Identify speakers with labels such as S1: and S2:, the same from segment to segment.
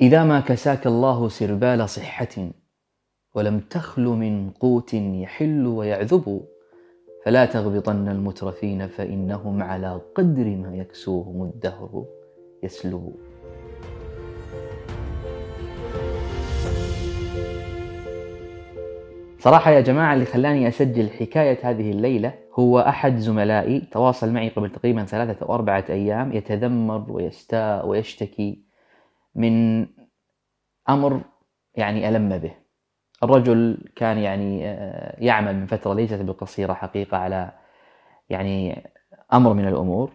S1: إذا ما كساك الله سربال صحة ولم تخل من قوت يحل ويعذب فلا تغبطن المترفين فإنهم على قدر ما يكسوهم الدهر. يسلب صراحة يا جماعة اللي خلاني أسجل حكاية هذه الليلة هو أحد زملائي تواصل معي قبل تقريبا ثلاثة أو أربعة أيام يتذمر ويستاء ويشتكي من أمر يعني ألم به. الرجل كان يعني آه، يعمل من فترة ليست بالقصيرة حقيقة على يعني أمر من الأمور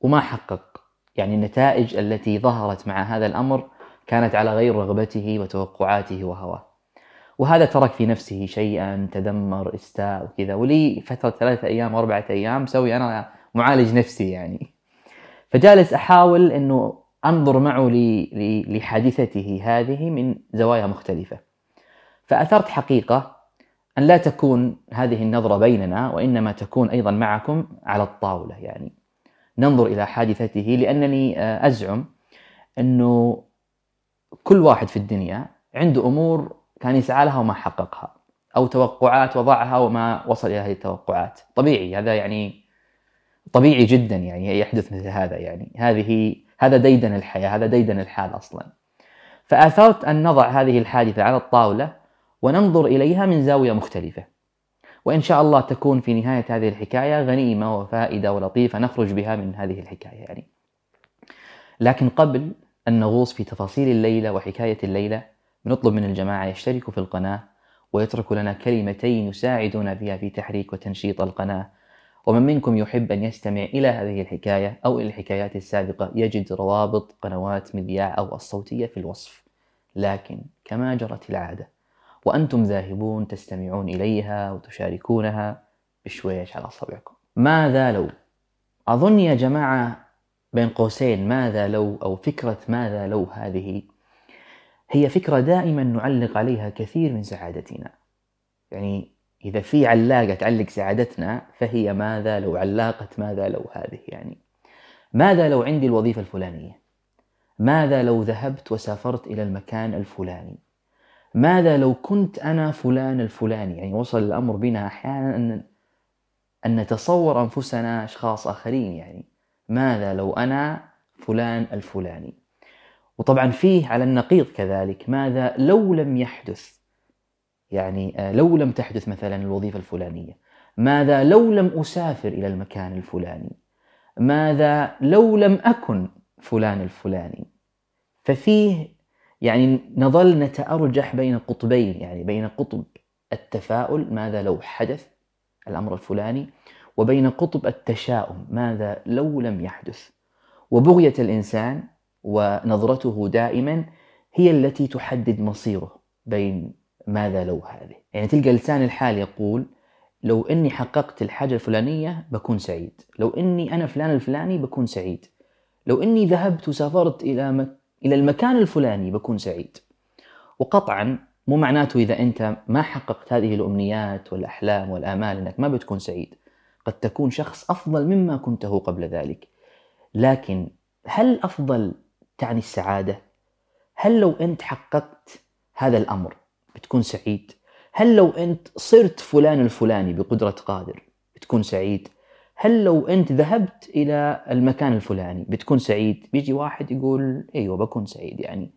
S1: وما حقق. يعني النتائج التي ظهرت مع هذا الأمر كانت على غير رغبته وتوقعاته وهواه. وهذا ترك في نفسه شيئا تدمر استاء وكذا. ولي فترة ثلاثة أيام أربعة أيام مسوي أنا معالج نفسي يعني. فجالس أحاول أنه أنظر معه لحادثته هذه من زوايا مختلفة. فأثرت حقيقة أن لا تكون هذه النظرة بيننا وإنما تكون أيضا معكم على الطاولة. يعني ننظر إلى حادثته لأنني أزعم أنه كل واحد في الدنيا عنده أمور كان يسعى لها وما حققها أو توقعات وضعها وما وصل إلى هذه التوقعات. طبيعي هذا يعني طبيعي جدا يعني يحدث مثل هذا يعني. هذه هذا ديدن الحياة هذا ديدن الحال أصلا. فآثرت أن نضع هذه الحادثة على الطاولة وننظر إليها من زاوية مختلفة. وإن شاء الله تكون في نهاية هذه الحكاية غنيمة وفائدة ولطيفة نخرج بها من هذه الحكاية يعني. لكن قبل أن نغوص في تفاصيل الليلة وحكاية الليلة بنطلب من الجماعة يشتركوا في القناة ويتركوا لنا كلمتين يساعدون بها في تحريك وتنشيط القناة. ومن منكم يحب أن يستمع إلى هذه الحكاية أو إلى الحكايات السابقة يجد روابط قنوات مذياع أو الصوتية في الوصف. لكن كما جرت العادة وأنتم ذاهبون تستمعون إليها وتشاركونها بشويش على أصابعكم ماذا لو؟ أظن يا جماعة بين قوسين ماذا لو أو فكرة ماذا لو هذه هي فكرة دائما نعلق عليها كثير من سعادتنا. يعني إذا في علاقة تعلق سعادتنا فهي ماذا لو علاقة ماذا لو هذه يعني؟ ماذا لو عندي الوظيفة الفلانية؟ ماذا لو ذهبت وسافرت إلى المكان الفلاني؟ ماذا لو كنت أنا فلان الفلاني؟ يعني وصل الأمر بنا أحيانا أن أن نتصور أنفسنا أشخاص آخرين يعني. ماذا لو أنا فلان الفلاني؟ وطبعا فيه على النقيض كذلك ماذا لو لم يحدث؟ يعني آه، لو لم تحدث مثلا الوظيفة الفلانية ماذا لو لم أسافر إلى المكان الفلاني؟ ماذا لو لم أكن فلان الفلاني؟ ففيه يعني نظل نتأرجح بين قطبين يعني بين قطب التفاؤل ماذا لو حدث الأمر الفلاني وبين قطب التشاؤم ماذا لو لم يحدث. وبغية الإنسان ونظرته دائما هي التي تحدد مصيره بين ماذا لو هذه؟ يعني تلقى لسان الحال يقول لو إني حققت الحاجة الفلانية بكون سعيد. لو إني أنا فلان الفلاني بكون سعيد. لو إني ذهبت وسافرت إلى مك... إلى المكان الفلاني بكون سعيد. وقطعا مو معناته إذا أنت ما حققت هذه الأمنيات والأحلام والآمال إنك ما بتكون سعيد. قد تكون شخص أفضل مما كنته قبل ذلك. لكن هل أفضل تعني السعادة؟ هل لو أنت حققت هذا الأمر بتكون سعيد. هل لو أنت صرت فلان الفلاني بقدرة قادر بتكون سعيد؟ هل لو أنت ذهبت إلى المكان الفلاني بتكون سعيد؟ بيجي واحد يقول أيوة بكون سعيد يعني.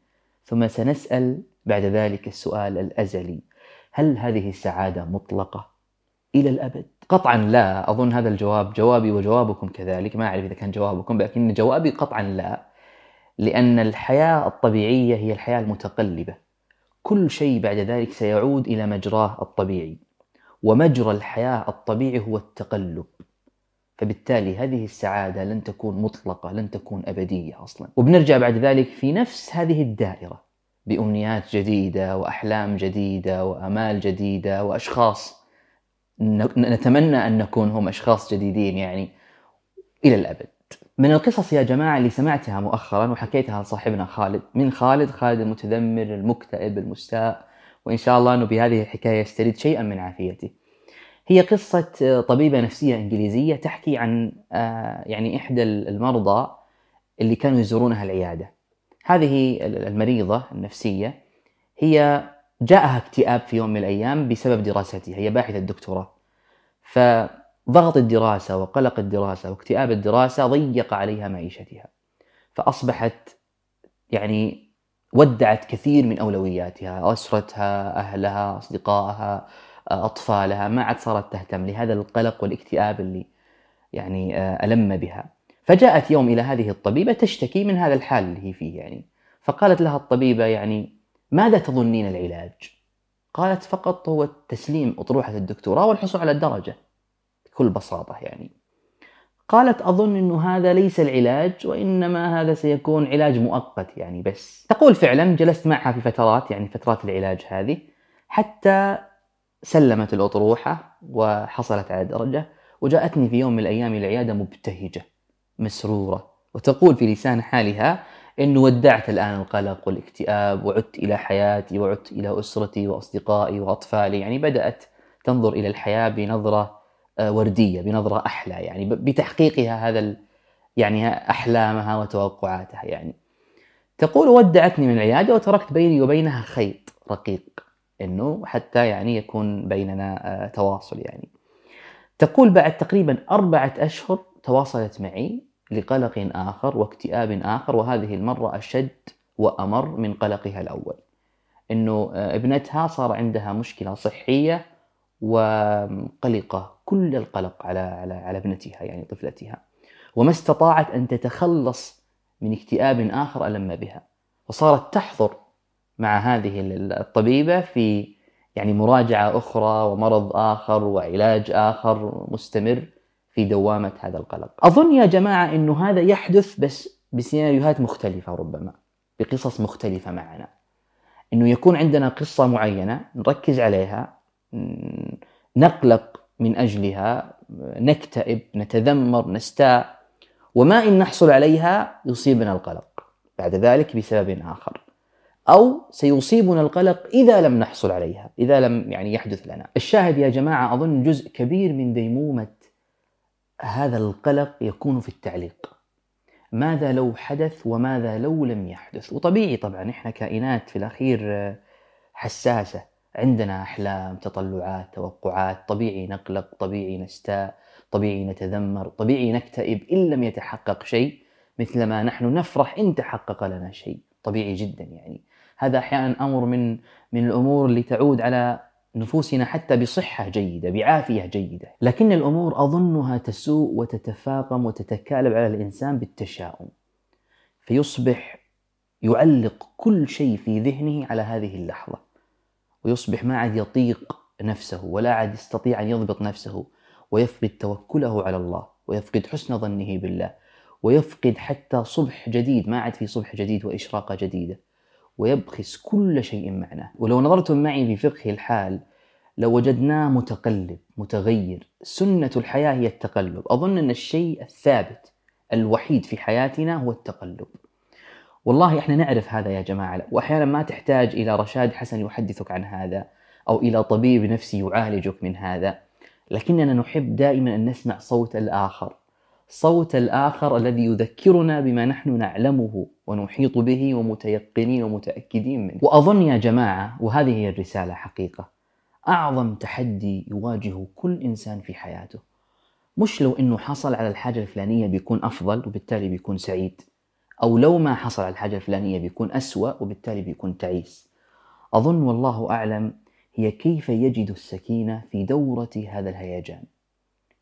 S1: ثم سنسأل بعد ذلك السؤال الأزلي. هل هذه السعادة مطلقة إلى الأبد؟ قطعا لا أظن هذا الجواب جوابي وجوابكم كذلك. ما أعرف إذا كان جوابكم لكن جوابي قطعا لا لأن الحياة الطبيعية هي الحياة المتقلبة. كل شيء بعد ذلك سيعود إلى مجراه الطبيعي. ومجرى الحياة الطبيعي هو التقلب. فبالتالي هذه السعادة لن تكون مطلقة لن تكون أبدية أصلا. وبنرجع بعد ذلك في نفس هذه الدائرة بأمنيات جديدة وأحلام جديدة وأمال جديدة وأشخاص. نتمنى أن نكون هم أشخاص جديدين يعني إلى الأبد. من القصص يا جماعة اللي سمعتها مؤخرا وحكيتها لصاحبنا خالد من خالد خالد المتذمر المكتئب المستاء وإن شاء الله أنه بهذه الحكاية يسترد شيئا من عافيته هي قصة طبيبة نفسية إنجليزية تحكي عن آه، يعني إحدى المرضى اللي كانوا يزورونها العيادة. هذه المريضة النفسية هي جاءها اكتئاب في يوم من الأيام بسبب دراستها هي باحثة دكتوراه فضغط الدراسة وقلق الدراسة واكتئاب الدراسة ضيق عليها معيشتها. فأصبحت يعني ودعت كثير من أولوياتها أسرتها أهلها أصدقائها أطفالها ما عاد صارت تهتم لهذا القلق والاكتئاب اللي يعني ألم بها. فجاءت يوم إلى هذه الطبيبة تشتكي من هذا الحال اللي هي فيه يعني. فقالت لها الطبيبة يعني ماذا تظنين العلاج؟ قالت فقط هو تسليم أطروحة الدكتوراه والحصول على الدرجة. بكل بساطة يعني. قالت أظن أنه هذا ليس العلاج وإنما هذا سيكون علاج مؤقت يعني بس. تقول فعلا جلست معها في فترات يعني فترات العلاج هذه حتى سلمت الأطروحة وحصلت على درجة وجاءتني في يوم من الأيام إلى العيادة مبتهجة مسرورة. وتقول في لسان حالها إنه ودعت الآن القلق والاكتئاب وعدت إلى حياتي وعدت إلى أسرتي وأصدقائي وأطفالي. يعني بدأت تنظر إلى الحياة بنظرة آه، وردية بنظرة أحلى يعني بتحقيقها هذا يعني أحلامها وتوقعاتها يعني. تقول ودعتني من العيادة وتركت بيني وبينها خيط رقيق إنه حتى يعني يكون بيننا آه، تواصل يعني. تقول بعد تقريبا أربعة أشهر تواصلت معي لقلق آخر واكتئاب آخر وهذه المرة أشد وأمر من قلقها الأول. أنه آه، ابنتها صار عندها مشكلة صحية وقلقة كل القلق على على على ابنتها يعني طفلتها. وما استطاعت أن تتخلص من اكتئاب آخر ألم بها. وصارت تحضر مع هذه الطبيبة في يعني مراجعة أخرى ومرض آخر وعلاج آخر مستمر في دوامة هذا القلق. أظن يا جماعة أنه هذا يحدث بس بسيناريوهات مختلفة ربما بقصص مختلفة معنا. أنه يكون عندنا قصة معينة نركز عليها نقلق من أجلها نكتئب نتذمر نستاء وما إن نحصل عليها يصيبنا القلق. بعد ذلك بسبب آخر. أو سيصيبنا القلق إذا لم نحصل عليها إذا لم يعني يحدث لنا. الشاهد يا جماعة أظن جزء كبير من ديمومة هذا القلق يكون في التعليق. ماذا لو حدث وماذا لو لم يحدث؟ وطبيعي طبعا إحنا كائنات في الأخير حساسة. عندنا أحلام تطلعات توقعات طبيعي نقلق طبيعي نستاء طبيعي نتذمر طبيعي نكتئب إن لم يتحقق شيء مثلما نحن نفرح إن تحقق لنا شيء. طبيعي جدا يعني. هذا أحيانا أمر من من الأمور اللي تعود على نفوسنا حتى بصحة جيدة بعافية جيدة. لكن الأمور أظنها تسوء وتتفاقم وتتكالب على الإنسان بالتشاؤم. فيصبح يعلق كل شيء في ذهنه على هذه اللحظة. ويصبح ما عاد يطيق نفسه ولا عاد يستطيع أن يضبط نفسه ويفقد توكله على الله ويفقد حسن ظنه بالله ويفقد حتى صبح جديد ما عاد في صبح جديد وإشراقة جديدة ويبخس كل شيء معناه. ولو نظرتم معي في فقه الحال لو وجدناه متقلب متغير سنة الحياة هي التقلب. أظن أن الشيء الثابت الوحيد في حياتنا هو التقلب. والله إحنا نعرف هذا يا جماعة وأحيانا ما تحتاج إلى رشاد حسن يحدثك عن هذا أو إلى طبيب نفسي يعالجك من هذا لكننا نحب دائما أن نسمع صوت الآخر صوت الآخر الذي يذكرنا بما نحن نعلمه ونحيط به ومتيقنين ومتأكدين منه. وأظن يا جماعة وهذه هي الرسالة حقيقة أعظم تحدي يواجه كل إنسان في حياته مش لو إنه حصل على الحاجة الفلانية بيكون أفضل وبالتالي بيكون سعيد. أو لو ما حصل على الحاجة الفلانية بيكون أسوأ وبالتالي بيكون تعيس. أظن والله أعلم هي كيف يجد السكينة في دورة هذا الهيجان.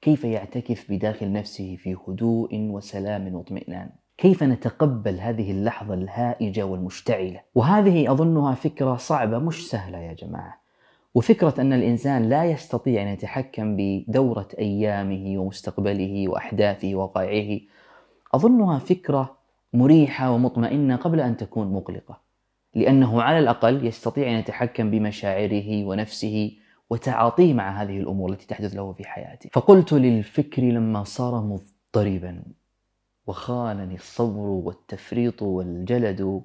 S1: كيف يعتكف بداخل نفسه في هدوء وسلام واطمئنان. كيف نتقبل هذه اللحظة الهائجة والمشتعلة. وهذه أظنها فكرة صعبة مش سهلة يا جماعة. وفكرة أن الإنسان لا يستطيع أن يتحكم بدورة أيامه ومستقبله وأحداثه ووقائعه أظنها فكرة مريحة ومطمئنة قبل أن تكون مقلقة لأنه على الأقل يستطيع أن يتحكم بمشاعره ونفسه وتعاطيه مع هذه الأمور التي تحدث له في حياته. فقلت للفكر لما صار مضطربا وخانني الصبر والتفريط والجلد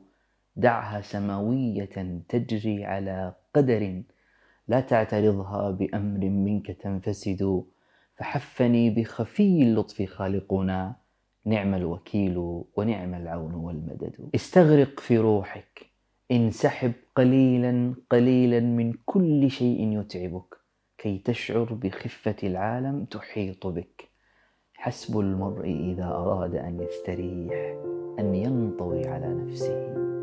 S1: دعها سماوية تجري على قدر لا تعترضها بأمر منك تنفسد فحفني بخفي اللطف خالقنا. نعم الوكيل ونعم العون والمدد. استغرق في روحك انسحب قليلا قليلا من كل شيء يتعبك كي تشعر بخفة العالم تحيط بك. حسب المرء إذا أراد أن يستريح أن ينطوي على نفسه.